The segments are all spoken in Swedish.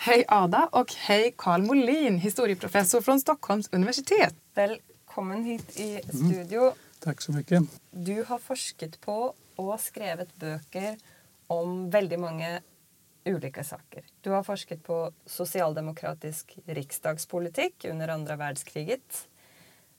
Hej Ada och hej Carl Molin, historieprofessor från Stockholms universitet. Välkommen hit i studio. Mm. Tack så mycket. Du har forskat på och skrivit böcker om väldigt många olika saker. Du har forskat på socialdemokratisk riksdagspolitik under andra världskriget.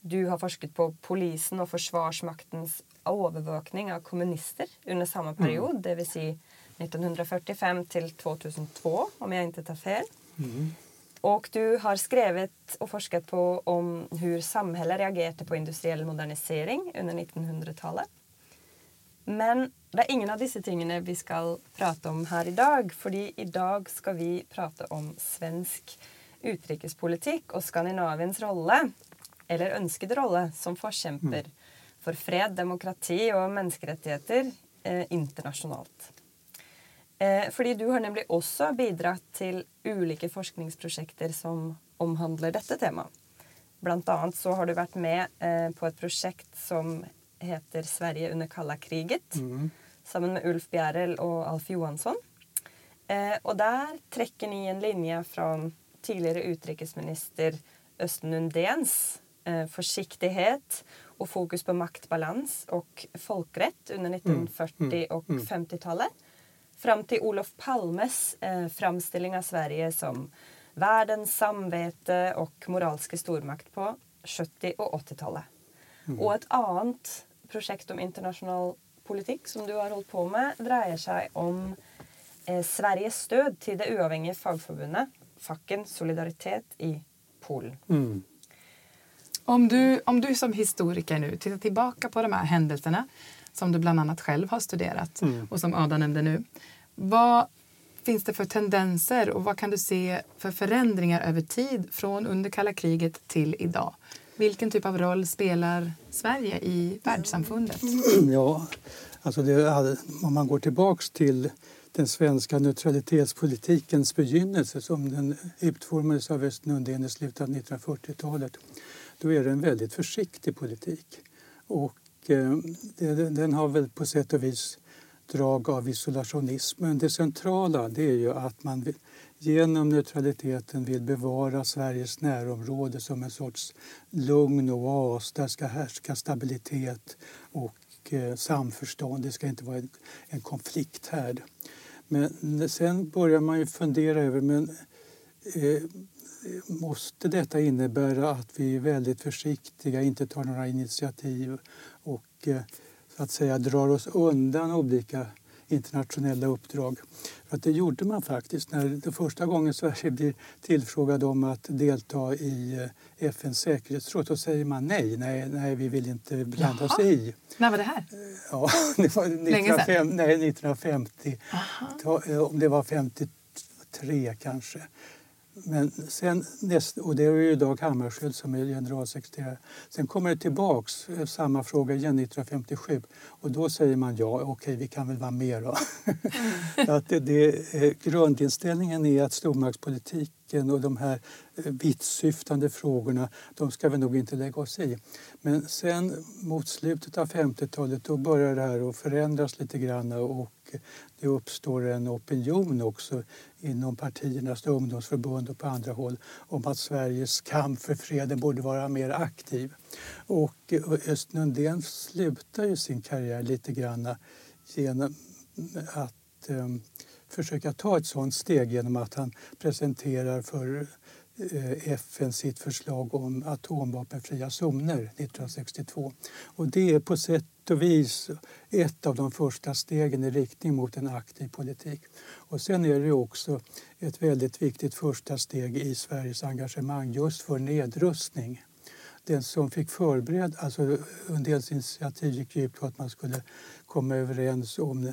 Du har forskat på polisen och försvarsmaktens övervakning av kommunister under samma period, mm. det vill säga 1945 till 2002 om jag inte tar fel. Mm. Och du har skrivit och forskat på om hur samhället reagerade på industriell modernisering under 1900-talet. Men det är ingen av dessa ting vi ska prata om här idag, för idag ska vi prata om svensk utrikespolitik och Skandinaviens roll, eller önskade roll, som förkämpar mm. för fred, demokrati och mänskliga rättigheter eh, internationellt. Eh, fordi du har nemlig også bidratt til ulike forskningsprosjekter som omhandler dette temaet. Blant annet så har du vært med eh, på et prosjekt som heter 'Sverige under kalla kriget', mm. sammen med Ulf Bjerrel og Alf Johansson. Eh, og der trekker ni en linje fra tidligere utenriksminister Østen Undéns eh, forsiktighet og fokus på maktbalans og folkrett under mm. mm. 1940- og mm. 50-tallet fram till Olof Palmes eh, framställning av Sverige som världens samvete och moraliska stormakt på 70 och 80-talet. Mm. Och ett annat projekt om internationell politik som du har hållit på med dreier sig om eh, Sveriges stöd till det oavhängiga fackförbundet Facken Solidaritet i Polen. Mm. Om, du, om du som historiker nu tittar tillbaka på de här händelserna som du bland annat själv har studerat mm. och som Ada nämnde nu. Vad finns det för tendenser och vad kan du se för förändringar över tid från under kalla kriget till idag? Vilken typ av roll spelar Sverige i världssamfundet? Ja, alltså det, om man går tillbaks till den svenska neutralitetspolitikens begynnelse som den utformades av Östen Undén i slutet av 1940-talet då är det en väldigt försiktig politik. Och Eh, den har väl på sätt och vis drag av isolationism. Men det centrala det är ju att man genom neutraliteten vill bevara Sveriges närområde som en sorts lugn oas. Där ska härska stabilitet och eh, samförstånd. Det ska inte vara en, en konflikthärd. Men sen börjar man ju fundera över men eh, måste detta innebära att vi är väldigt försiktiga, inte tar några initiativ och eh, så att säga drar oss undan olika internationella uppdrag. För att det gjorde man faktiskt när det första gången Sverige blir tillfrågad om att delta i eh, FNs säkerhetsråd. Då säger man nej, nej, nej vi vill inte blanda oss i. När var det här? Ja, det var 1950, nej, 1950. Aha. Eh, om det var 53 kanske. Men sen, och det är ju Dag Hammarskjöld som är generalsekreterare. Sen kommer det tillbaks eh, samma fråga igen 1957 och då säger man ja, okej okay, vi kan väl vara med då. att det, det, eh, grundinställningen är att stormaktspolitiken och de här eh, vittsyftande frågorna, de ska vi nog inte lägga oss i. Men sen mot slutet av 50-talet då börjar det här att förändras lite grann och det uppstår en opinion också inom partiernas ungdomsförbund och på andra håll om att Sveriges kamp för freden borde vara mer aktiv. Och eh, Östen Undén slutar ju sin karriär lite grann genom att eh, försöka ta ett sådant steg genom att han presenterar för eh, FN sitt förslag om atomvapenfria zoner 1962. Och det är på sätt och vis ett av de första stegen i riktning mot en aktiv politik. Och sen är det också ett väldigt viktigt första steg i Sveriges engagemang just för nedrustning den som fick förbereda, alltså Undéns initiativ gick ut på att man skulle komma överens om eh,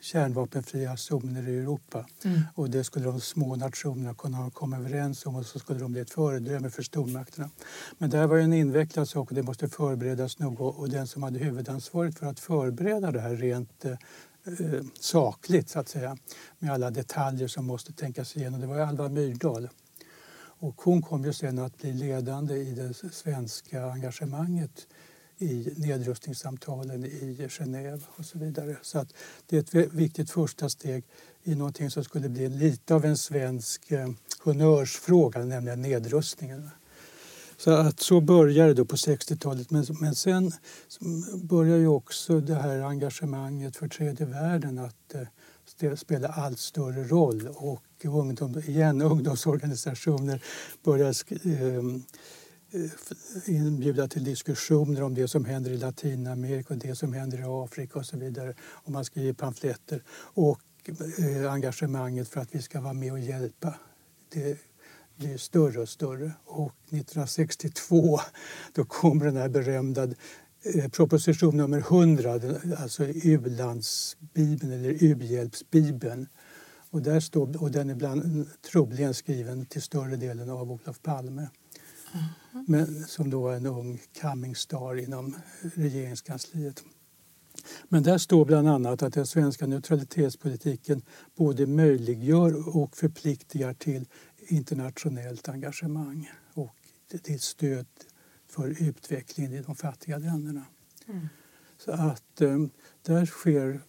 kärnvapenfria zoner i Europa. Mm. Och det skulle de små nationerna kunna komma överens om och så skulle de bli ett föredöme för stormakterna. Men det här var ju en invecklad sak och det måste förberedas noga och den som hade huvudansvaret för att förbereda det här rent eh, sakligt så att säga med alla detaljer som måste tänkas igenom. Det var Alva Myrdal. Och hon kom ju sen att bli ledande i det svenska engagemanget i nedrustningssamtalen i Genève och så vidare. Så att det är ett viktigt första steg i någonting som skulle bli lite av en svensk eh, honnörsfråga, nämligen nedrustningen. Så att så började det på 60-talet. Men, men sen börjar ju också det här engagemanget för tredje världen att eh, spela allt större roll. Och ungdom, igen, ungdomsorganisationer börjar eh, Eh, inbjuda till diskussioner om det som händer i Latinamerika och det som händer i Afrika och så vidare. Och man skriver pamfletter. Och eh, engagemanget för att vi ska vara med och hjälpa det blir större och större. Och 1962 då kom den här berömda eh, proposition nummer 100, alltså u-landsbibeln eller u-hjälpsbibeln. Och, där står, och den är bland, troligen skriven till större delen av Olof Palme. Mm. Men, som då är en ung coming star inom regeringskansliet. Men där står bland annat att den svenska neutralitetspolitiken både möjliggör och förpliktigar till internationellt engagemang och till stöd för utvecklingen i de fattiga länderna. Mm. Så att um, där sker...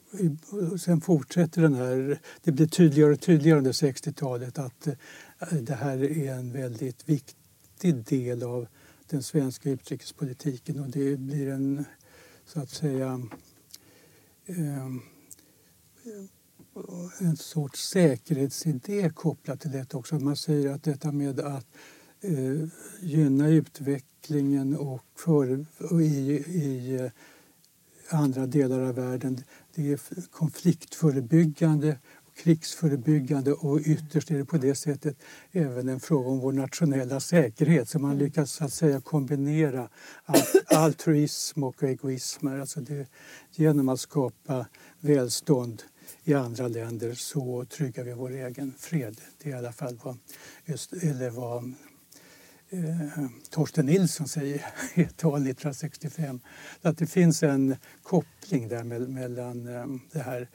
Sen fortsätter den här... Det blir tydligare och tydligare under 60-talet att uh, det här är en väldigt viktig viktig del av den svenska utrikespolitiken och det blir en, så att säga... Ehm, en sorts säkerhetsidé kopplat till detta också. Man säger att detta med att eh, gynna utvecklingen och, för, och i, i andra delar av världen det är konfliktförebyggande krigsförebyggande och ytterst är det på det sättet även en fråga om vår nationella säkerhet. Så man lyckas så att säga kombinera altruism och egoism alltså det, genom att skapa välstånd i andra länder så tryggar vi vår egen fred. Det är i alla fall vad, just, eller vad eh, Torsten Nilsson säger i ett tal 1965. Att det finns en koppling där mellan eh, det här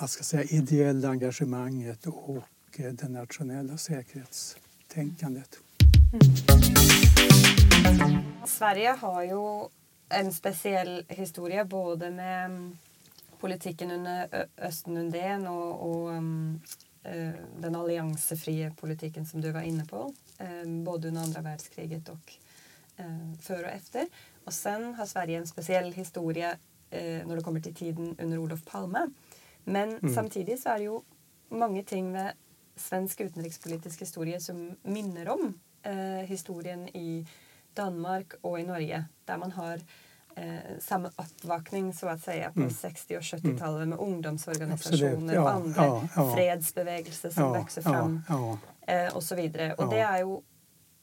vad ska säga, ideella engagemanget och eh, det nationella säkerhetstänkandet. Mm. Sverige har ju en speciell historia både med mm, politiken under Östen Undén och, och um, den alliansfria politiken som du var inne på, um, både under andra världskriget och uh, före och efter. Och sen har Sverige en speciell historia uh, när det kommer till tiden under Olof Palme. Men mm. samtidigt så är det ju många ting med svensk utrikespolitisk historia som minner om historien i Danmark och i Norge där man har eh, samma uppvakning så att säga på mm. 60 och 70-talet med ungdomsorganisationer ja, och andra ja, ja. fredsbevägelser som växer fram eh, och så vidare. Och det är ju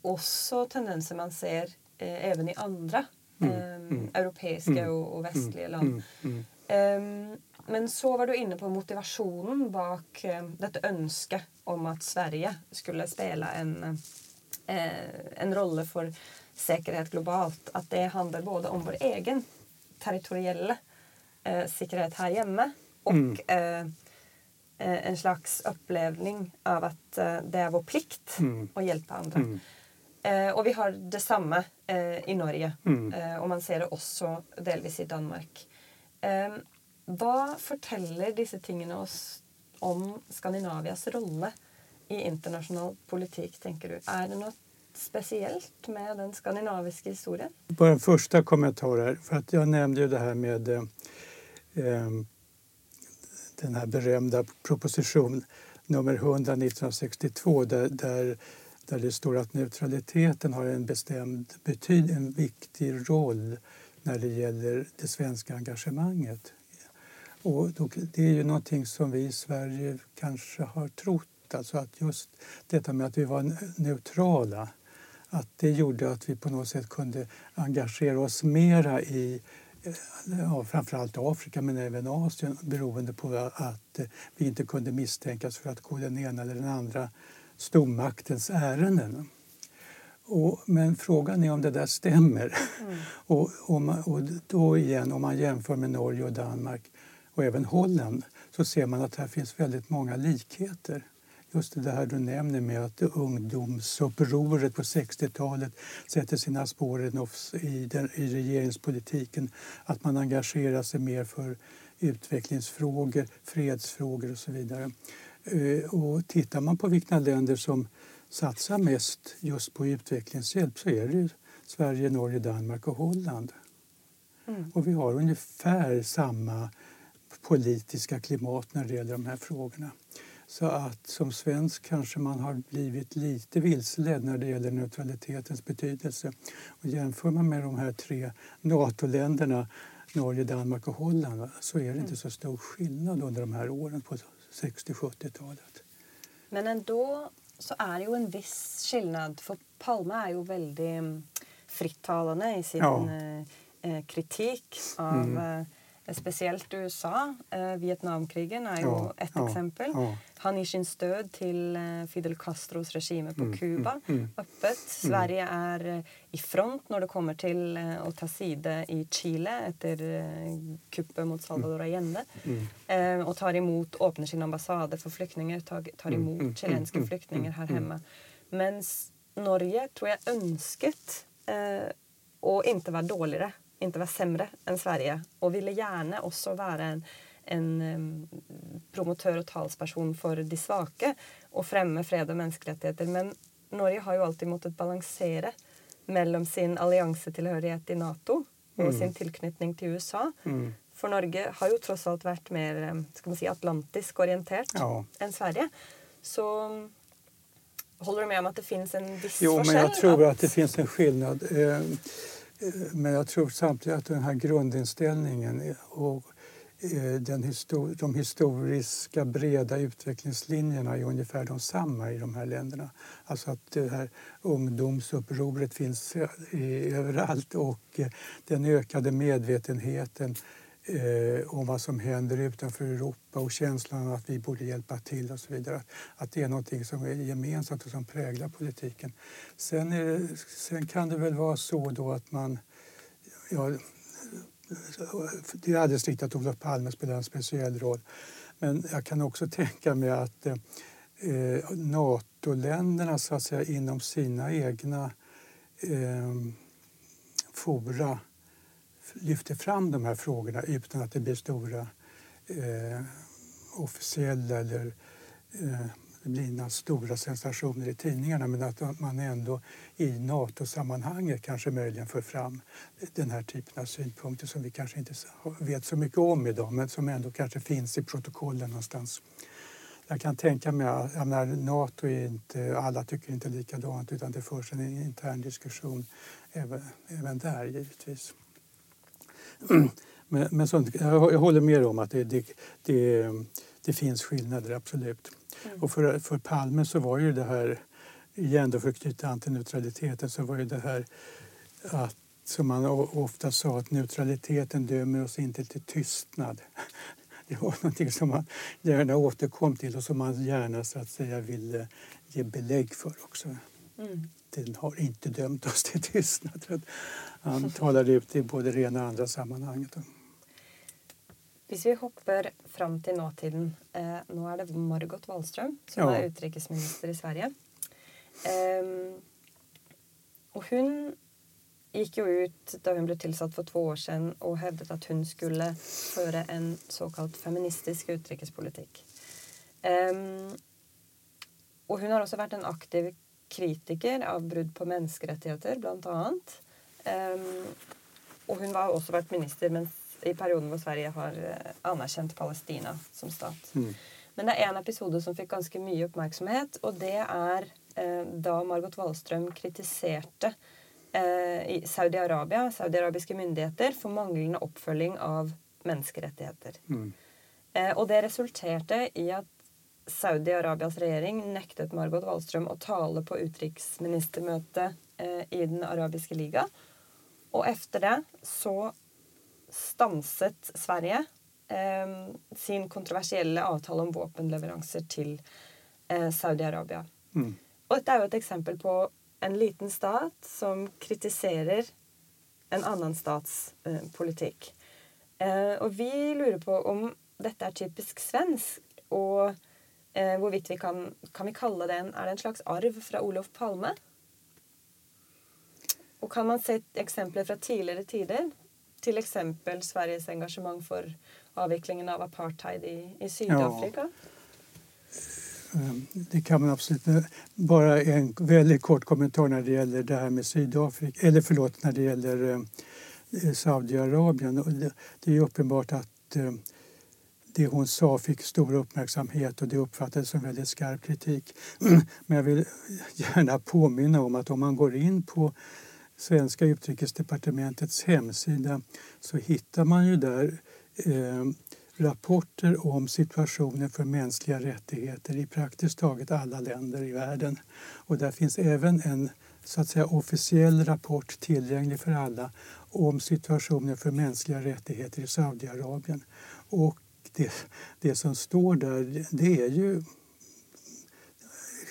också tendenser man ser eh, även i andra mm. Ehm, mm. europeiska mm. och, och, västliga land. Um, men så var du inne på motivationen bak uh, detta önska om att Sverige skulle spela en, uh, en roll för säkerhet globalt, att det handlar både om vår egen territoriella eh, säkerhet här hemma och mm. eh, eh en slags upplevning av att eh, det är vår plikt mm. att hjälpa andra. Mm. Eh, och vi har detsamma eh, i Norge mm. eh, och man ser det också delvis i Danmark. Vad fortäller dessa ting oss om Skandinavias roll i internationell politik, tänker du? Är det något speciellt med den skandinaviska historien? Bara en första kommentar här, för att jag nämnde ju det här med eh, eh den här berömda proposition nummer 100 1962 där, där, där det står att neutraliteten har en bestämd betyd, en viktig roll när det gäller det svenska engagemanget. Och det är ju någonting som vi i Sverige kanske har trott, alltså att just detta med att vi var neutrala att det gjorde att vi på något sätt kunde engagera oss mera i eh, ja, framförallt Afrika men även Asien beroende på att eh, vi inte kunde misstänkas för att gå den ena eller den andra stormaktens ärenden. Och, men frågan är om det där stämmer. Mm. och, man, och, då igen, om man jämför med Norge och Danmark och även Holland så ser man att här finns väldigt många likheter just det här du nämner med att ungdomsupproret på 60-talet sätter sina spår i, den, i regeringspolitiken. Att man engagerar sig mer för utvecklingsfrågor, fredsfrågor och så vidare. Eh, och tittar man på vilka länder som satsar mest just på utvecklingshjälp så är det Sverige, Norge, Danmark och Holland. Mm. Och vi har ungefär samma politiska klimat när det gäller de här frågorna. Så att som svensk kanske man har blivit lite vilseledd när det gäller neutralitetens betydelse. Och jämför man med de här tre NATO-länderna, Norge, Danmark och Holland, så är det inte så stor skillnad under de här åren på 60-70-talet. Men ändå så är det ju en viss skillnad, för Palme är ju väldigt mm, frittalande i sin ja. Eh, eh, kritik av mm eh, Speciellt USA. Eh, Vietnamkrigen är ju ja, ett ja, exempel. Ja. Han ger sin stöd till eh, Fidel Castros regim på mm, Kuba mm, mm, öppet. Mm. Sverige är eh, i front när det kommer till att ta sida i Chile efter kuppen mot Salvador mm. Allende. Mm. och tar emot, öppnar sin ambassad för flyktingar, tar, tar emot chilenska flyktingar här hemma. Men Norge tror jag önskat eh, och inte vara dåligare inte var sämre än Sverige och ville gärna också vara en, en promotör och talsperson för de svaga och främja fred och mänskliga. Men Norge har ju alltid måttet balansera mellan sin alliansetillhörighet i Nato och mm. sin tillknytning till USA. Mm. För Norge har ju trots allt varit mer ska man säga, atlantisk orienterat ja. än Sverige. Så håller du med om att det finns en viss Jo, men jag tror att... att det finns en skillnad. Eh, men jag tror samtidigt att den här grundinställningen och eh, den histor de historiska breda utvecklingslinjerna är ungefär de samma i de här länderna. Alltså att det här ungdomsupproret finns eh, överallt och den ökade medvetenheten eh, om vad som händer utanför Europa och känslan att vi borde hjälpa till och så vidare. Att det är något som är gemensamt och som präglar politiken. Sen, det, sen kan det väl vara så då att man... Ja, det är alldeles riktigt att Olof Palme spelar en speciell roll. Men jag kan också tänka mig att eh, Nato-länderna så att säga, inom sina egna eh, fora lyfter fram de här frågorna utan att det blir stora eh, officiella eller eh, det blir inga stora sensationer i tidningarna men att man ändå i NATO-sammanhanget kanske möjligen för fram den här typen av synpunkter som vi kanske inte vet så mycket om idag men som ändå kanske finns i protokollen någonstans. Jag kan tänka mig att Nato är inte, alla tycker inte likadant utan det förs en intern diskussion även, även där givetvis. Men, men sånt, jag, jag håller med om att det, det, det, det finns skillnader, absolut. Mm. Och för, för Palme så var ju det här, igen då för att knyta an till neutraliteten, så var ju det här att som man ofta sa, att neutraliteten dömer oss inte till tystnad. Det var någonting som man gärna återkom till och som man gärna så att säga ville ge belägg för också. Mm. Den har inte dömt oss till tystnad. Han talar ut i både det ena och andra sammanhanget. Om vi hoppar fram till nåtiden eh, Nu är det Margot Wallström som ja. är utrikesminister i Sverige. Eh, och hon gick ju ut då hon blev tillsatt för två år sedan och hävdade att hon skulle föra en så kallad feministisk utrikespolitik. Eh, och hon har också varit en aktiv kritiker av brott på bland annat. Um, och hon har också varit minister men i perioden då Sverige har uh, anerkänt Palestina som stat. Mm. Men det är en episod som fick ganska mycket uppmärksamhet och det är uh, då Margot Wallström kritiserade Saudiarabien, saudiarabiska myndigheter för manglande uppföljning av mänskliga Mm. och det resulterade i att Saudi-Arabias regering nektet Margot Wallström å tale på utrikesministermøtet eh, i Den arabiske liga. Och efter det så stanset Sverige eh, sin kontroversiella avtal om vapenleveranser till eh, Saudi-Arabia. Mm. Detta är ju ett exempel på en liten stat som kritiserar en annan stats eh, politik. Eh, och vi lurar på om detta är typiskt svenskt och eh, hvorvidt vi kan, kan vi kalle det en, er det en slags arv fra Olof Palme? Og kan man se eksempler fra tidligere tider? Til eksempel Sveriges engasjement for avviklingen av apartheid i, i Sydafrika? Ja. Eh, det kan man absolut. Eh, bara en väldigt kort kommentar när det gäller det här med Sydafrika, eller förlåt, när det gäller eh, Saudiarabien. Det, är uppenbart att det hon sa fick stor uppmärksamhet och det uppfattades som väldigt skarp kritik. Men jag vill gärna påminna om att om man går in på svenska utrikesdepartementets hemsida så hittar man ju där eh, rapporter om situationen för mänskliga rättigheter i praktiskt taget alla länder i världen. Och där finns även en så att säga, officiell rapport tillgänglig för alla om situationen för mänskliga rättigheter i Saudiarabien. Och det, det som står där det är ju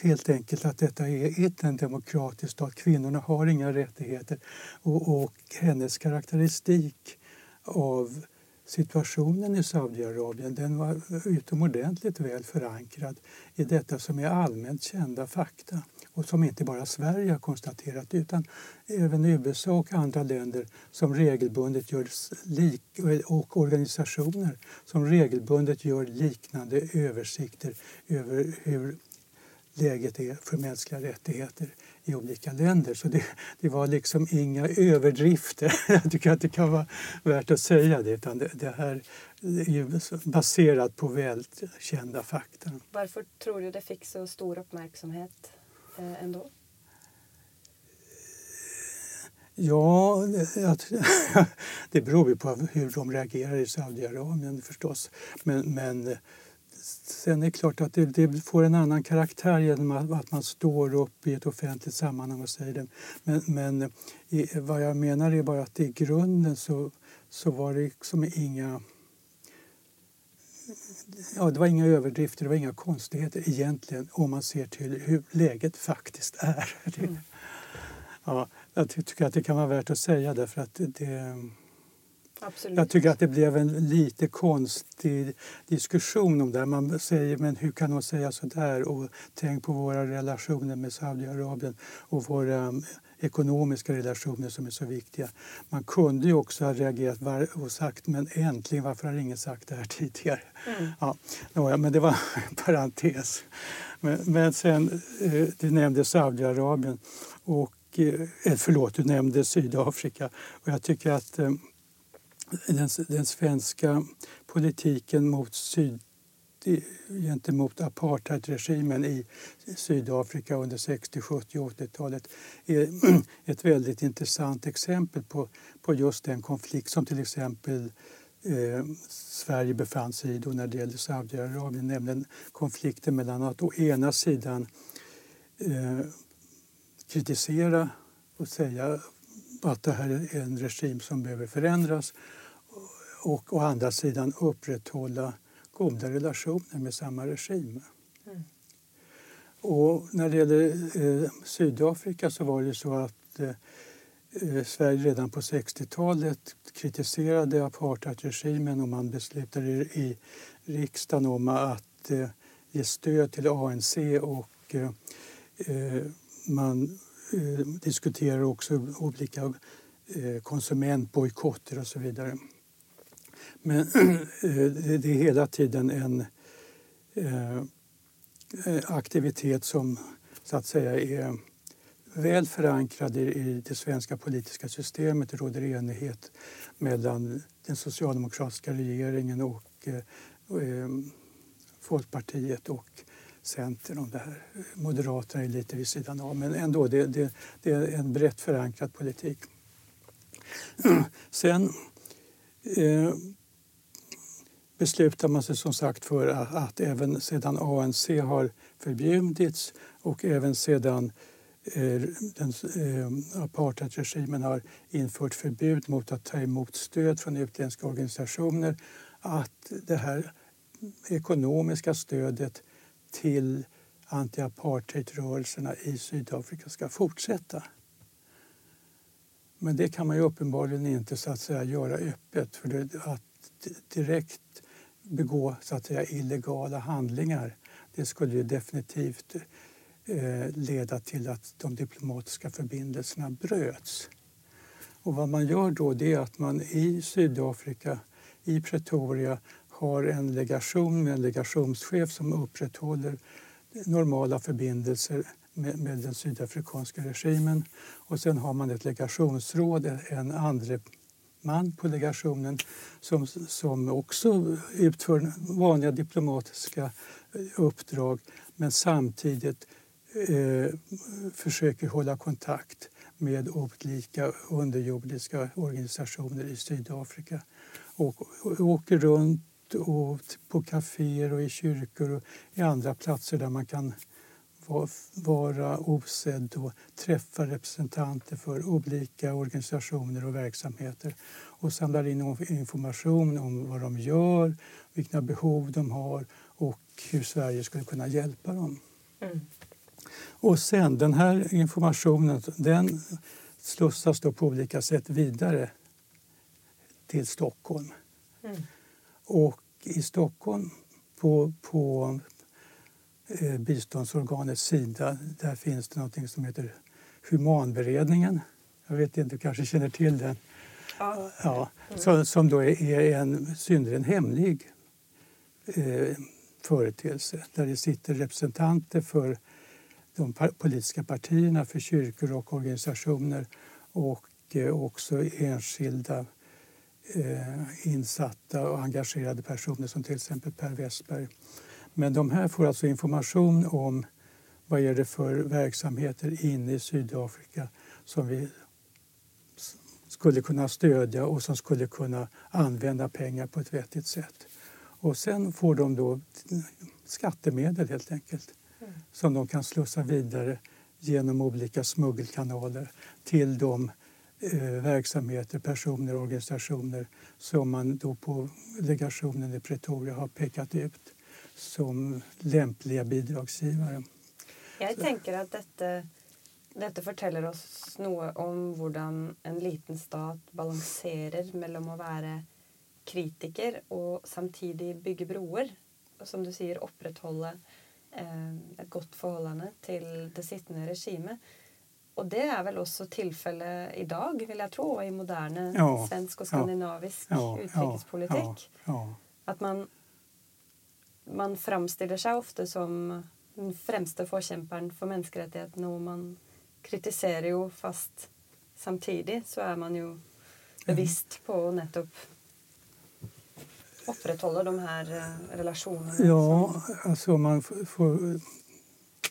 helt enkelt att detta är inte en demokratisk stat. Kvinnorna har inga rättigheter. Och, och hennes karaktäristik av situationen i Saudiarabien den var utomordentligt väl förankrad i detta som är allmänt kända fakta och som inte bara Sverige har konstaterat utan även USA och andra länder som regelbundet gör lik, och organisationer som regelbundet gör liknande översikter över hur läget är för mänskliga rättigheter i olika länder. Så det, det, var liksom inga överdrifter. Jag tycker att det kan vara värt att säga det. Utan det, det här är baserat på välkända fakta. Varför tror du det fick så stor uppmärksamhet eh, ändå? Ja, det, det beror ju på hur de reagerar i Saudiarabien förstås. Men, men Sen är det klart att det, det, får en annan karaktär genom att, man står upp i ett offentligt sammanhang och säger det. Men, men i, vad jag menar är bara att i grunden så, så var det liksom inga Ja, det var inga överdrifter, det var inga konstigheter egentligen om man ser till hur läget faktiskt är. Mm. Ja, jag tycker att det kan vara värt att säga därför att det, Absolut. Jag tycker att det blev en lite konstig diskussion om det. Man säger men hur kan hon säga så där? Och tänk på våra relationer med Saudiarabien och våra um, ekonomiska relationer som är så viktiga. Man kunde ju också ha reagerat och sagt men äntligen, varför har ingen sagt det här tidigare? Mm. Ja, men det var en parentes. Men, men sen, eh, du nämnde Saudiarabien och eh, förlåt, du nämnde Sydafrika. Och jag tycker att eh, den, den svenska politiken mot syd, gentemot apartheidregimen i Sydafrika under 60-, 70 och 80-talet är ett väldigt intressant exempel på, på just den konflikt som till exempel eh, Sverige befann sig i då när det gällde Saudiarabien, nämligen konflikten mellan att å ena sidan eh, kritisera och säga att det här är en regim som behöver förändras och å andra sidan upprätthålla goda relationer med samma regim. Mm. Och när det gäller eh, Sydafrika så var det så att eh, eh Sverige redan på 60-talet kritiserade apartheidregimen och man beslutade i riksdagen om att eh, ge stöd till ANC och eh, eh man diskuterar också olika konsumentbojkotter och så vidare. Men eh, det är hela tiden en eh, eh, aktivitet som så att säga är väl förankrad i det svenska politiska systemet. Det råder enighet mellan den socialdemokratiska regeringen och eh, eh, Folkpartiet och Centern om det här. Moderaterna är lite vid sidan av, men ändå, det, det, det är en brett förankrad politik. Sen eh, beslutar man sig som sagt för att, att även sedan ANC har förbjudits och även sedan eh, den, eh, apartheidregimen har infört förbud mot att ta emot stöd från utländska organisationer att det här ekonomiska stödet till antiapartheidrörelserna i Sydafrika ska fortsätta. Men det kan man ju uppenbarligen inte så att säga göra öppet. För att direkt begå så att säga, illegala handlingar det skulle ju definitivt eh, leda till att de diplomatiska förbindelserna bröts. Och vad man gör då det är att man i Sydafrika, i Pretoria, har en legation med en legationschef som upprätthåller normala förbindelser med, med, den sydafrikanska regimen. Och sen har man ett legationsråd, en andre man på legationen som, som också utför vanliga diplomatiska uppdrag men samtidigt eh, försöker hålla kontakt med olika underjordiska organisationer i Sydafrika. Och, och åker runt och på kaféer och i kyrkor och i andra platser där man kan vara osedd och träffa representanter för olika organisationer och verksamheter och samlar in information om vad de gör, vilka behov de har och hur Sverige skulle kunna hjälpa dem. Mm. Och sen, den här informationen den slussas då på olika sätt vidare till Stockholm. Mm. Och i Stockholm på, på biståndsorganet Sida där finns det något som heter Humanberedningen. Jag vet inte, du kanske känner till den? Ja. ja som, som då är, är en synnerligen hemlig eh, företeelse där det sitter representanter för de politiska partierna, för kyrkor och organisationer och eh, också enskilda eh, insatta och engagerade personer som till exempel Per Westberg. Men de här får alltså information om vad är det för verksamheter inne i Sydafrika som vi skulle kunna stödja och som skulle kunna använda pengar på ett vettigt sätt. Och sen får de då skattemedel helt enkelt mm. som de kan slussa vidare genom olika smuggelkanaler till de eh, verksamheter, personer och organisationer som man då på legationen i Pretoria har pekat ut som lämpliga bidragsgivare. Jag tänker att detta, detta forteller oss något om hur en liten stat balanserar mellan att vara kritiker och samtidigt bygga broar. Och som du säger, upprätthålla eh, ett gott förhållande till det sittande regimet. Och det är väl också tillfälle idag, vill jag tro, i modern ja, svensk och skandinavisk ja, utrikespolitik. Ja, att man, man framställer sig ofta som den främsta förkämparen för mänskligheten och man kritiserar ju fast samtidigt så är man ju bevisst på nettopp upprätthålla de här eh, relationerna? Ja, alltså om man får,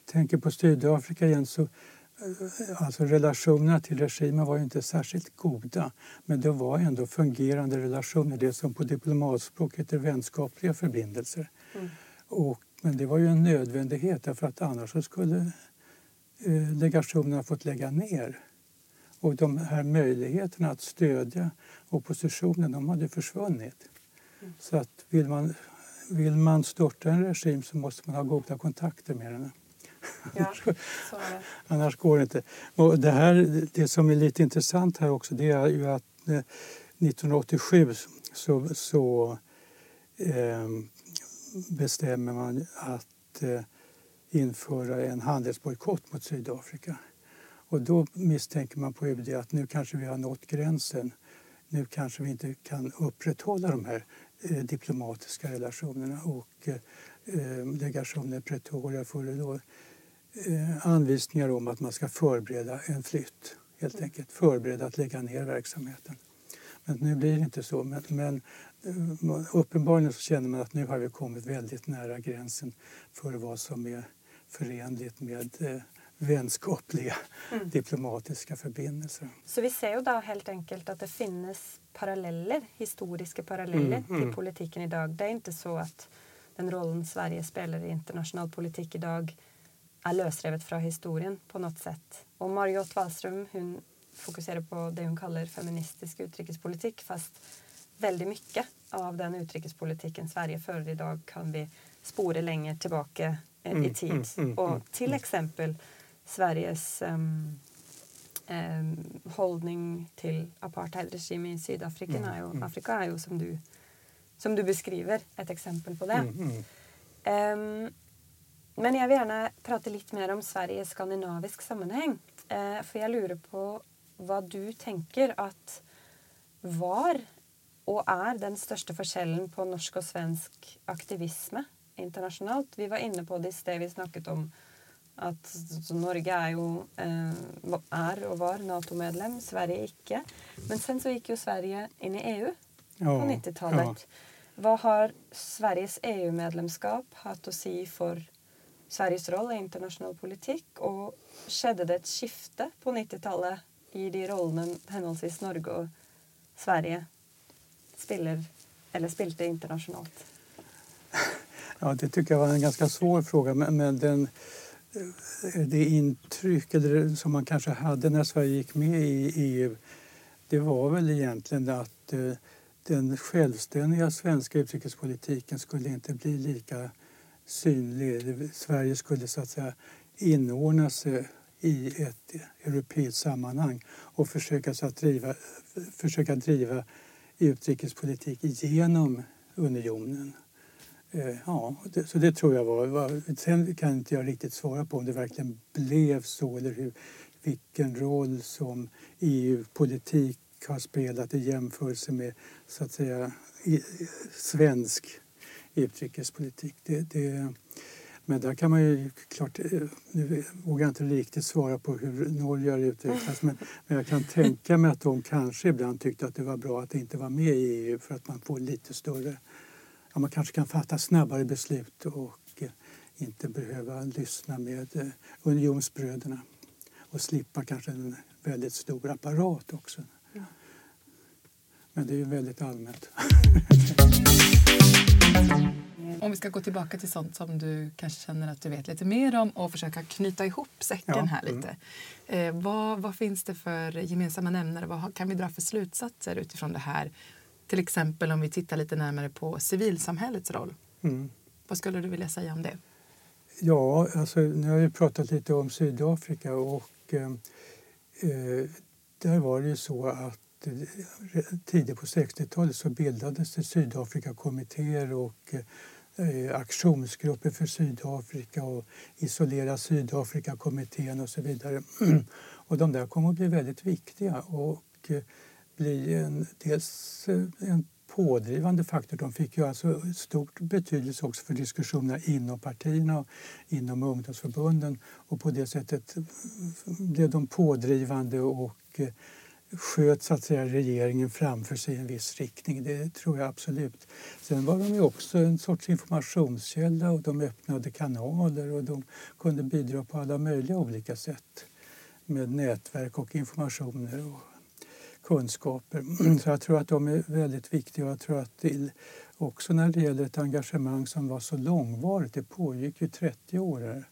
tänker på Sydafrika igen så eh, Alltså relationerna till regimen var ju inte särskilt goda men det var ändå fungerande relationer, det som på diplomatspråk heter vänskapliga förbindelser. Mm. Och, men det var ju en nödvändighet därför att annars skulle eh, legationerna fått lägga ner. Och de här möjligheterna att stödja oppositionen de hade försvunnit. Så att vill man, vill man störta en regim så måste man ha goda kontakter med den. Ja, Annars går det inte. Och det, här, det som är lite intressant här också det är ju att 1987 eh, så, så eh, bestämmer man att eh, införa en handelsbojkott mot Sydafrika. Och då misstänker man på UD att nu kanske vi har nått gränsen. Nu kanske vi inte kan upprätthålla de här Eh, diplomatiska relationerna och eh, eh legationen Pretoria får då eh, anvisningar om att man ska förbereda en flytt. Helt enkelt förbereda att lägga ner verksamheten. Men nu blir det inte så. Men, men uppenbarligen så känner man att nu har vi kommit väldigt nära gränsen för vad som är förenligt med vänskapliga mm. diplomatiska förbindelser. Så vi ser ju då helt enkelt att det finns paralleller, historiska paralleller mm, till mm. politiken idag. Det är inte så att den rollen Sverige spelar i internationell politik idag är lösrevet från historien på något sätt. Och Margot Wallström hon fokuserar på det hon kallar feministisk utrikespolitik fast väldigt mycket av den utrikespolitiken Sverige för idag kan vi spåra längre tillbaka mm, i tid. Mm, mm, och till exempel Sveriges um, um, hållning till apartheidregimen i Sydafrika mm, mm. Afrika är ju som du, som du beskriver ett exempel på det. Um, men jeg vil gjerne prate litt mer om Sverige i skandinavisk sammenheng. Eh, for jeg lurer på hva du tenker at var og er den største forskjellen på norsk og svensk aktivisme internasjonalt. Vi var inne på det i sted. Vi snakket om at Norge jo eh, er og var Nato-medlem, Sverige ikke. Men sen så gikk jo Sverige inn i EU på 90-tallet. Hva har Sveriges EU-medlemskap hatt å si for Sveriges rolle i internasjonal politikk? Og skjedde det et skifte på 90-tallet i de rollene henholdsvis Norge og Sverige spiller, eller spilte internationellt? Ja, det tycker jag var en ganska svår fråga. Men, men den, eh, det intryck som man kanske hade när Sverige gick med i EU det var väl egentligen att eh, den självständiga svenska utrikespolitiken skulle inte bli lika synlig. Sverige skulle så att säga inordna sig i ett europeiskt sammanhang och försöka, så att driva, försöka driva utrikespolitik genom unionen. Eh, ja, det, så det tror jag var, var... Sen kan inte jag riktigt svara på om det verkligen blev så eller hur, vilken roll som EU-politik har spelat i jämförelse med så att säga i, svensk utrikespolitik. Det, det, men där kan man ju klart, eh, nu vågar jag inte riktigt svara på hur Norge har utvecklats men, men jag kan tänka mig att de kanske ibland tyckte att det var bra att inte vara med i EU för att man får lite större, ja, man kanske kan fatta snabbare beslut och eh, inte behöva lyssna med eh, unionsbröderna och slippa kanske en väldigt stor apparat också. Ja. Men det är ju väldigt allmänt. Ska gå tillbaka till sånt som du kanske känner att du vet lite mer om och försöka knyta ihop säcken ja. här lite. Mm. Eh, vad, vad, finns det för gemensamma nämnare? Vad kan vi dra för slutsatser utifrån det här? Till exempel om vi tittar lite närmare på civilsamhällets roll. Mm. Vad skulle du vilja säga om det? Ja, alltså, nu har vi pratat lite om Sydafrika och eh, eh där var det ju så att eh, tidigt på 60-talet så bildades det Sydafrikakommittéer och eh, aktionsgrupper för Sydafrika och Isolera Sydafrika-kommittén och så vidare. Och de där kommer att bli väldigt viktiga och eh, bli en, dels eh, en pådrivande faktor. De fick ju alltså stor betydelse också för diskussionerna inom partierna och inom ungdomsförbunden och på det sättet eh, blev de pådrivande och eh, sköt så att säga, regeringen framför sig i en viss riktning. Det tror jag absolut. Sen var de ju också en sorts informationskälla och de öppnade kanaler och de kunde bidra på alla möjliga olika sätt med nätverk och informationer och kunskaper. Så jag tror att de är väldigt viktiga och jag tror att till, också när det gäller ett engagemang som var så långvarigt, det pågick ju 30 år här,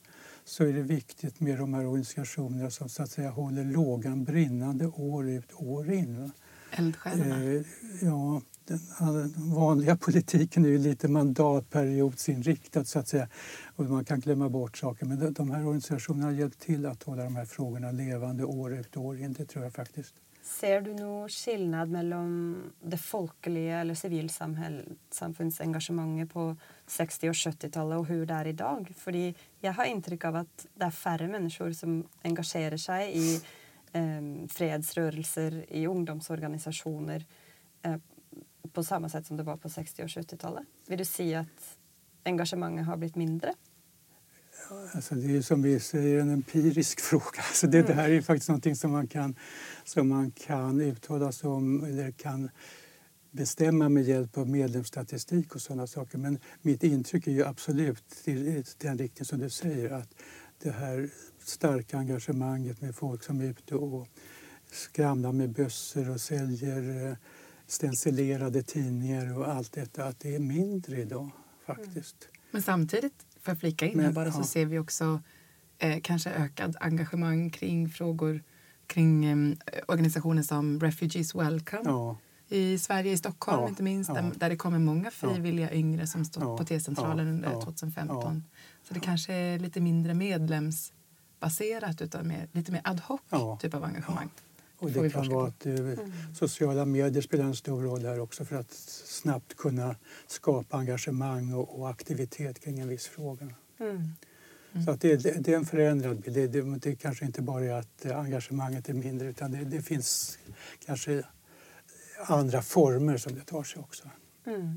så är det viktigt med de här organisationerna som så att säga håller lågan brinnande år ut år in. Eldsjälarna? Eh, ja, den, vanliga politiken är ju lite mandatperiodsinriktad så att säga och man kan glömma bort saker. Men de, de här organisationerna har hjälpt till att hålla de här frågorna levande år ut år in, det tror jag faktiskt. Ser du noen skillnad mellan det folkliga eller sivilsamfunnsengasjementet på 60- och 70-tallet och hur det är i dag? Fordi har intryck av att det är färre människor som engagerar sig i eh, fredsrörelser, i ungdomsorganisationer eh, på samma sätt som det var på 60- och 70-tallet. Vill du säga att engagemanget har blivit mindre? Alltså det är som vi säger en empirisk fråga. Alltså det, det här är faktiskt någonting som man kan, som man kan uttala sig om eller kan bestämma med hjälp av medlemsstatistik och sådana saker. Men mitt intryck är ju absolut i den riktning som du säger att det här starka engagemanget med folk som är ute och skramlar med bössor och säljer eh, stencilerade tidningar och allt detta, att det är mindre idag faktiskt. Mm. Men samtidigt för att flika in Men, här bara, ja. så ser vi också eh, kanske ökad engagemang kring frågor kring eh, organisationer som Refugees Welcome ja. i Sverige, i Stockholm inte minst, där, där, det kommer många frivilliga yngre som stått på T-centralen under 2015. Så det kanske är lite mindre medlemsbaserat utan mer, lite mer ad hoc typ av engagemang. Och det kan vara att uh, sociala medier spelar en stor roll här också för att snabbt kunna skapa engagemang och, och aktivitet kring en viss fråga. Mm. Mm. Så att det, det, är en förändrad bild. Det, det, det kanske inte bara är att engagemanget är mindre utan det, det finns kanske andra former som det tar sig också. Mm.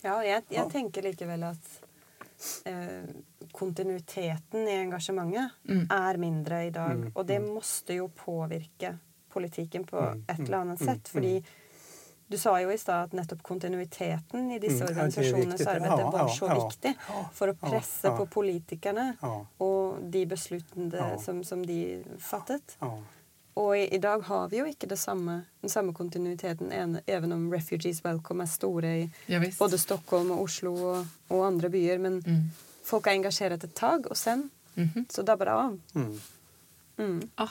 Ja, jag, jag ja. tänker likevel att eh, kontinuiteten i engagemanget mm. är mindre idag mm. och det mm. måste ju påverka politiken på mm. ett eller annat sätt. För du sa ju i stad att nettopp kontinuiteten i ja, arbeid ja, var så viktig for å presse på politikerne och de beslutene som, som de fattet. Och i, idag har vi ju inte det samma, den samma kontinuiteten en, även om Refugees Welcome är stora i ja, både Stockholm och Oslo och, och andra byar. Men mm. folk har engagerat ett tag och sen mm -hmm. så dabbar det av. Mm. Mm. Ah,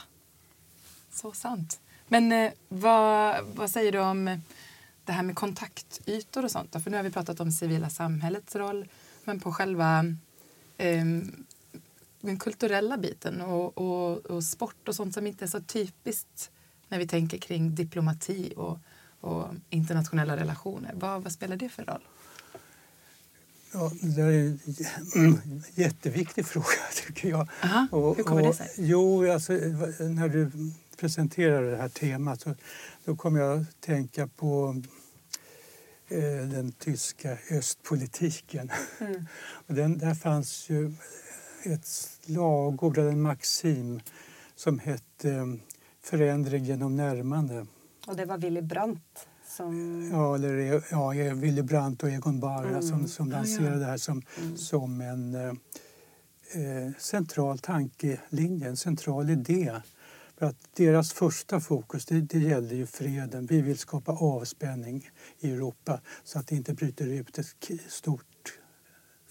så sant. Men eh, vad, vad säger du om det här med kontaktytor och sånt? För nu har vi pratat om civila samhällets roll, men på själva eh, den kulturella biten och, och, och, sport och sånt som inte är så typiskt när vi tänker kring diplomati och, och internationella relationer. Vad, vad, spelar det för roll? Ja, det är en jätteviktig fråga, tycker jag. Aha, och, hur kommer det sig? Jo, alltså, när du presenterar det här temat så då kommer jag att tänka på eh, den tyska östpolitiken. Mm. och den, där fanns ju ett slagord, en maxim som hette eh, förändring genom närmande. Och det var Willy Brandt som... Ja, eller, ja Willy Brandt och Egon Barr mm. som, som lanserade ja, ja. det här som, mm. som en eh, eh, central tankelinje, en central idé. För att deras första fokus det, det gällde ju freden. Vi vill skapa avspänning i Europa så att det inte bryter ut ett stort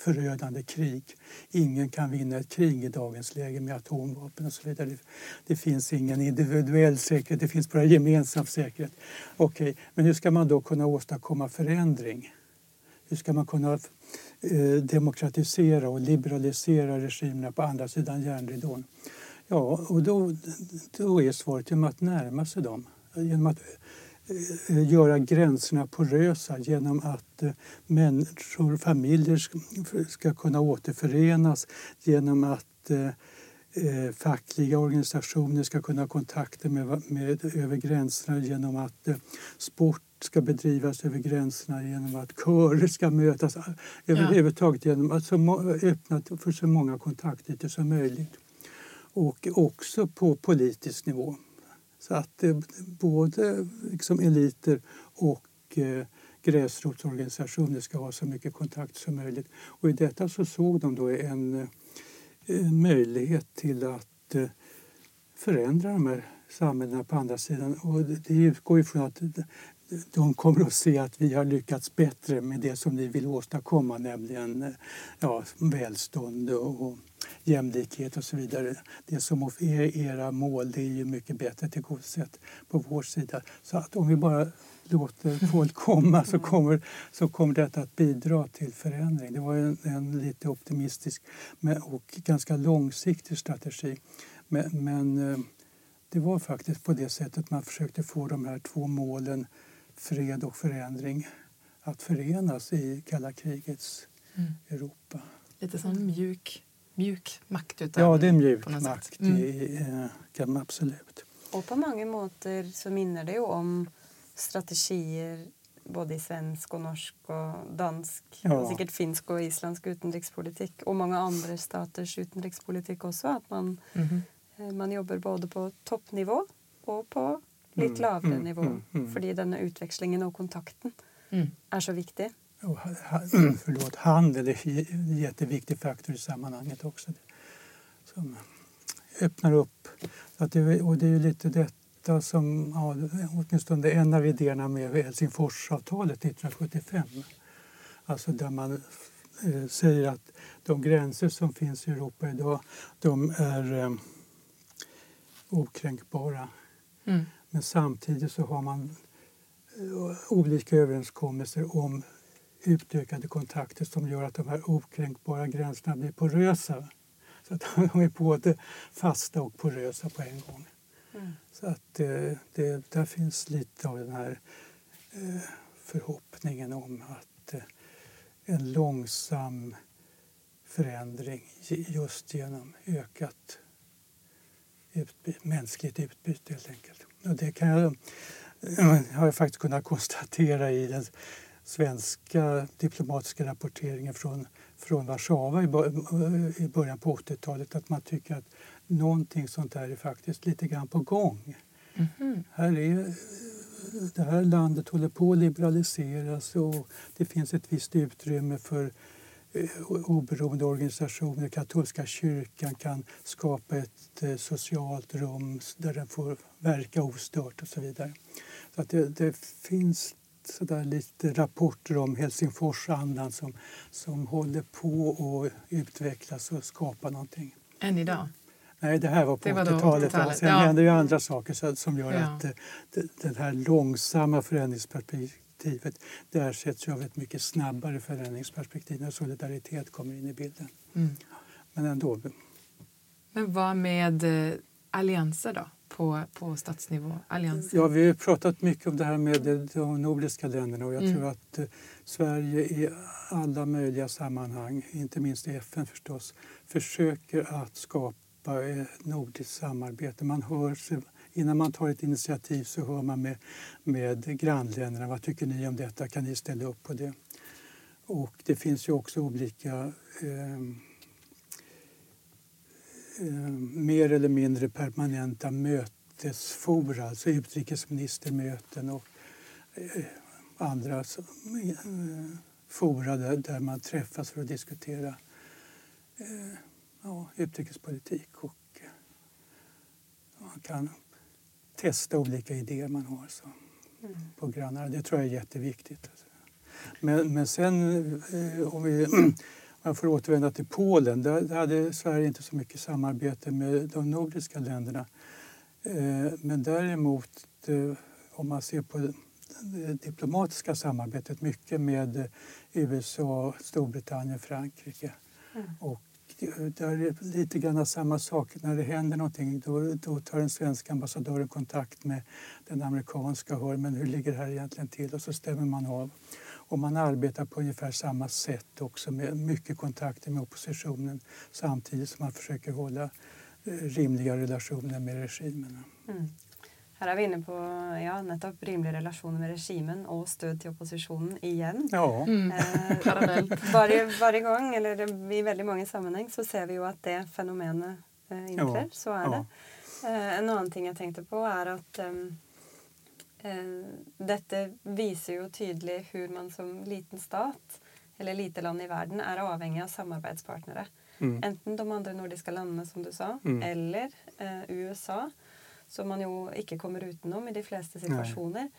förödande krig. Ingen kan vinna ett krig i dagens läge med atomvapen och så vidare. Det, det finns ingen individuell säkerhet, det finns bara gemensam säkerhet. Okej, okay, men hur ska man då kunna åstadkomma förändring? Hur ska man kunna eh, demokratisera och liberalisera regimerna på andra sidan järnridån? Ja, och då, då är svaret genom att närma sig dem. Genom att göra gränserna porösa genom att eh, människor, familjer ska kunna återförenas genom att eh, fackliga organisationer ska kunna ha kontakter med, med, över gränserna genom att sport ska bedrivas över gränserna genom att körer ska mötas överhuvudtaget genom att så, öppna för så många kontaktytor som möjligt. Och också på politisk nivå. Så att eh, både liksom eliter och eh, gräsrotsorganisationer ska ha så mycket kontakt som möjligt. Och I detta så såg de då en, eh, en möjlighet till att eh, förändra de här samhällena på andra sidan. Och det utgår ifrån att de kommer att se att vi har lyckats bättre med det som ni vill åstadkomma, nämligen eh, ja, välstånd och jämlikhet och så vidare. Det som är era mål det är ju mycket bättre tillgodosett på vår sida. Så att om vi bara låter folk komma så kommer, så kommer detta att bidra till förändring. Det var en, en lite optimistisk och ganska långsiktig strategi. Men, men, eh, det var faktiskt på det sättet man försökte få de här två målen fred och förändring att förenas i kalla krigets mm. Europa. Lite som mjuk mjuk makt? ja, det är mjuk makt. Mm. Det eh, kan man absolut. Och på många måter så minner det ju om strategier både i svensk och norsk och dansk ja. och säkert finsk och isländsk utrikespolitik och många andra staters utrikespolitik också. Att man, mm. man jobbar både på toppnivå och på mm. lavere mm. nivå. Mm. Fordi denne utvekslingen och kontakten mm. är så viktig. Och, förlåt, handel är en jätteviktig faktor i sammanhanget också. Som öppnar upp. Så att det, och det är lite detta som, ja, åtminstone en av idéerna med Helsingforsavtalet 1975. Alltså där man eh, säger att de gränser som finns i Europa idag de är eh, okränkbara. Mm. Men samtidigt så har man eh, olika överenskommelser om utökade kontakter som gör att de här okränkbara gränserna blir porösa. Så att de är både fasta och porösa på en gång. Mm. Så att eh, det, där finns lite av den här eh, förhoppningen om att en långsam förändring just genom ökat utby mänskligt utbyte helt enkelt. Och det kan jag, har jag faktiskt kunnat konstatera i den svenska diplomatiska rapporteringen från, från Warszawa i, i början på 80-talet att man tycker att någonting sånt där är faktiskt lite grann på gång. Mm -hmm. Här är, det här landet håller på att liberaliseras och det finns ett visst utrymme för oberoende organisationer. Katolska kyrkan kan skapa ett eh, socialt rum där den får verka ostört och så vidare. Så att det, det finns sådär lite rapporter om Helsingforsandan som, som håller på att utvecklas och skapa någonting. Än idag? Nej, det här var på 80-talet. 80 Sen ja. händer ju andra saker som gör ja. att det, det här långsamma förändringsperspektivet det ersätts av ett mycket snabbare förändringsperspektiv när solidaritet kommer in i bilden. Mm. Men ändå. Men vad med eh, allianser då? på, på statsnivå? Allianser? Ja, vi har pratat mycket om det här med de nordiska länderna och jag mm. tror att eh, Sverige i alla möjliga sammanhang, inte minst i FN förstås, försöker att skapa ett nordiskt samarbete. Man hör sig, innan man tar ett initiativ så hör man med, med grannländerna. Vad tycker ni om detta? Kan ni ställa upp på det? Och det finns ju också olika eh, Eh, mer eller mindre permanenta mötesfora, alltså utrikesministermöten och eh, andra eh, fora där, där man träffas för att diskutera eh, ja, utrikespolitik och eh, man kan testa olika idéer man har så, mm. på grannar. Det tror jag är jätteviktigt. Men, men sen om vi jag får återvända till Polen. Där, hade Sverige inte så mycket samarbete med de nordiska länderna. Eh, men däremot, eh, om man ser på det diplomatiska samarbetet, mycket med USA, Storbritannien, Frankrike. Mm. Och det är lite grann samma sak. När det händer någonting då, då tar den svenska ambassadören kontakt med den amerikanska och hör men hur ligger det här egentligen till och så stämmer man av. Och man arbetar på ungefär samma sätt också med mycket kontakter med oppositionen samtidigt som man försöker hålla eh, rimliga relationer med regimerna. Mm. Her er vi inne på ja, nettopp rimelige relasjoner med regimen og stød til opposisjonen igjen. Ja. Mm. Eh, varje, varje gång, eller i veldig mange sammenheng, så ser vi jo at det fenomenet eh, inntrer. Ja. Så er det. Eh, en annen ting jeg tenkte på, er at um, Eh, dette viser jo tydelig hvordan man som liten stat, eller lite land i verden, er avhengig av samarbeidspartnere. Mm. Enten de andre nordiske landene, som du sa, mm. eller eh, USA, som man jo ikke kommer utenom i de fleste situasjoner.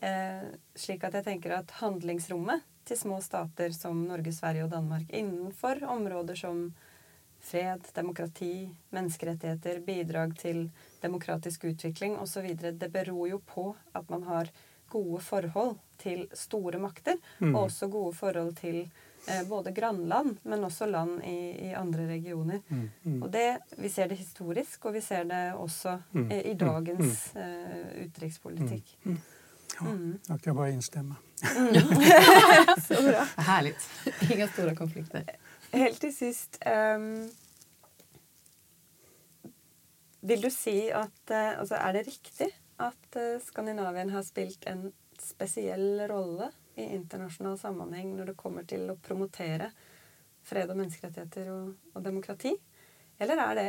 Eh, slik at jeg tenker at handlingsrommet til små stater som Norge, Sverige og Danmark innenfor områder som fred, demokrati, menneskerettigheter, bidrag til demokratisk utvikling osv. Det beror jo på at man har gode forhold til store makter, mm. og også gode forhold til både grannland, men også land i, i andre regioner. Mm. Mm. Og det, Vi ser det historisk, og vi ser det også mm. eh, i mm. dagens eh, utenrikspolitikk. Mm. Ja, jag kan bara instämma. Så bra. Härligt. Inga stora konflikter. Helt til sist um, Vil du si at uh, altså Er det riktig at uh, Skandinavien har spilt en spesiell rolle i internasjonal sammenheng når det kommer til å promotere fred og menneskerettigheter og, og demokrati? Eller er det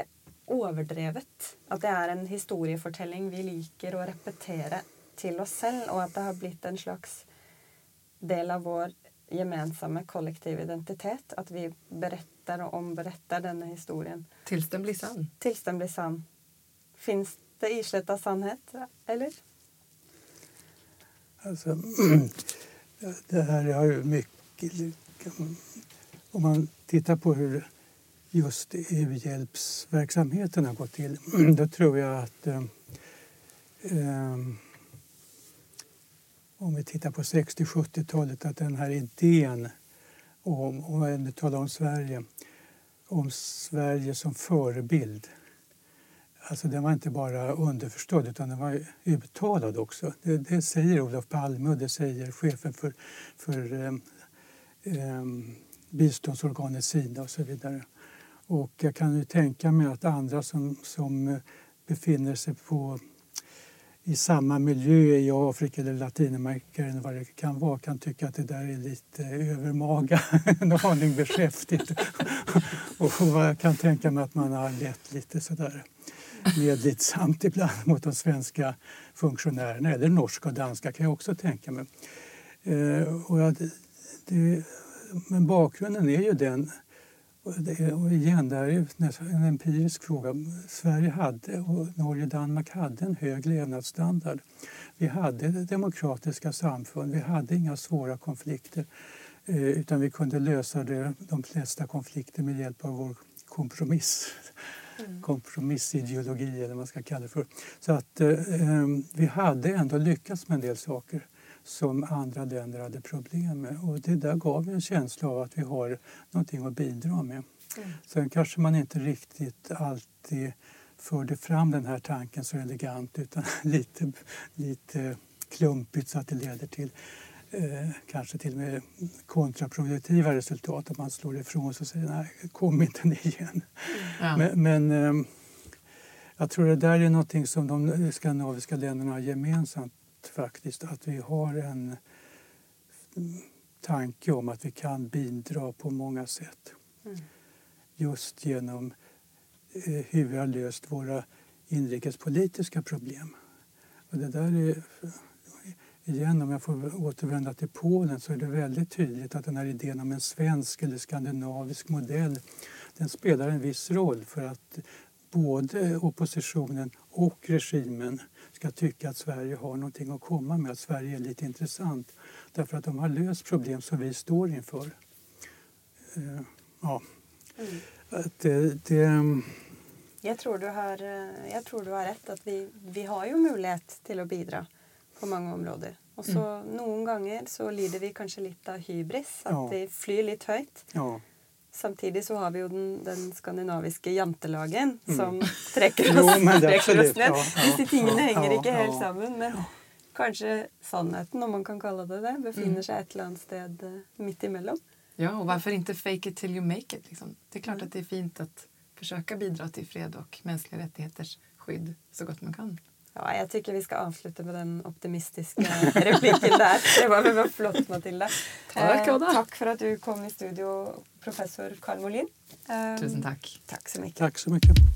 overdrevet? At det er en historiefortelling vi liker å repetere til oss selv, og at det har blitt en slags del av vår gemensamma kollektiv identitet. Att vi berättar och omberättar denna historien. Tills den blir sann. Tills den blir sann. Finns det islätta sannhet, eller? Alltså, det här har ju mycket... Om man tittar på hur just u-hjälpsverksamheten har gått till, då tror jag att eh, ehm, om vi tittar på 60-70-talet, att den här idén om, om om Sverige, om Sverige som förebild. Alltså den var inte bara underförstådd utan den var uttalad också. Det, det säger Olof Palme och det säger chefen för, för ehm, ehm, um, um, biståndsorganet Sida och så vidare. Och jag kan ju tänka mig att andra som, som befinner sig på, i samma miljö i Afrika eller Latinamerika eller vad det kan vara kan tycka att det där är lite övermaga, en aning beskäftigt. och jag kan tänka mig att man har lett lite sådär medlidsamt ibland mot de svenska funktionärerna, eller norska och danska kan jag också tänka mig. Eh, och jag, det, men bakgrunden är ju den och, det, och igen, det här är en empirisk fråga. Sverige hade och Norge och Danmark hade en hög levnadsstandard. Vi hade demokratiska samfund, vi hade inga svåra konflikter eh, utan vi kunde lösa det, de flesta konflikter med hjälp av vår kompromiss. Kompromissideologi eller vad man ska kalla det för. Så att eh, eh, vi hade ändå lyckats med en del saker som andra länder hade problem med. Och det där gav en känsla av att vi har någonting att bidra med. Mm. Sen kanske man inte riktigt alltid förde fram den här tanken så elegant utan lite, lite klumpigt så att det leder till eh, kanske till och med kontraproduktiva resultat. Att man slår ifrån sig och säger nej, kom inte ni igen. Mm. Ja. Men, men eh, jag tror det där är någonting som de skandinaviska länderna har gemensamt faktiskt att vi har en tanke om att vi kan bidra på många sätt. Mm. Just genom eh, hur vi har löst våra inrikespolitiska problem. Och det där är, igen, om jag får återvända till Polen så är det väldigt tydligt att den här idén om en svensk eller skandinavisk modell den spelar en viss roll för att både oppositionen och regimen ska tycka att Sverige har någonting att komma med, att Sverige är lite intressant. Därför att de har löst problem som vi står inför. Uh, ja. Mm. Det, det, jag, tror du har, eh, jag tror du har rätt. att vi, vi har ju möjlighet till att bidra på många områden. Och så mm. Noen ganger så lider vi kanske lite av hybris, att ja. vi flyr lite högt. Ja. Samtidigt så har vi ju den, den skandinaviska jantelagen mm. som träcker oss, jo, träcker oss ned. Ja, Disse tingene henger ikke helt sammen. Men kanske sannheten, om man kan kalla det det, befinner mm. sig ett eller annat sted eh, mitt emellan. Ja, och varför inte fake it till you make it? Liksom? Det är klart att det är fint att försöka bidra till fred och mänskliga rättigheters skydd så gott man kan. Ja, jag tycker vi ska avsluta med den optimistiska repliken där. Det var väl flott Matilda. Tack, eh, tack för att du kom i studio, professor Karl Molin. Eh, Tusen tack. Tack så mycket. Tack så mycket.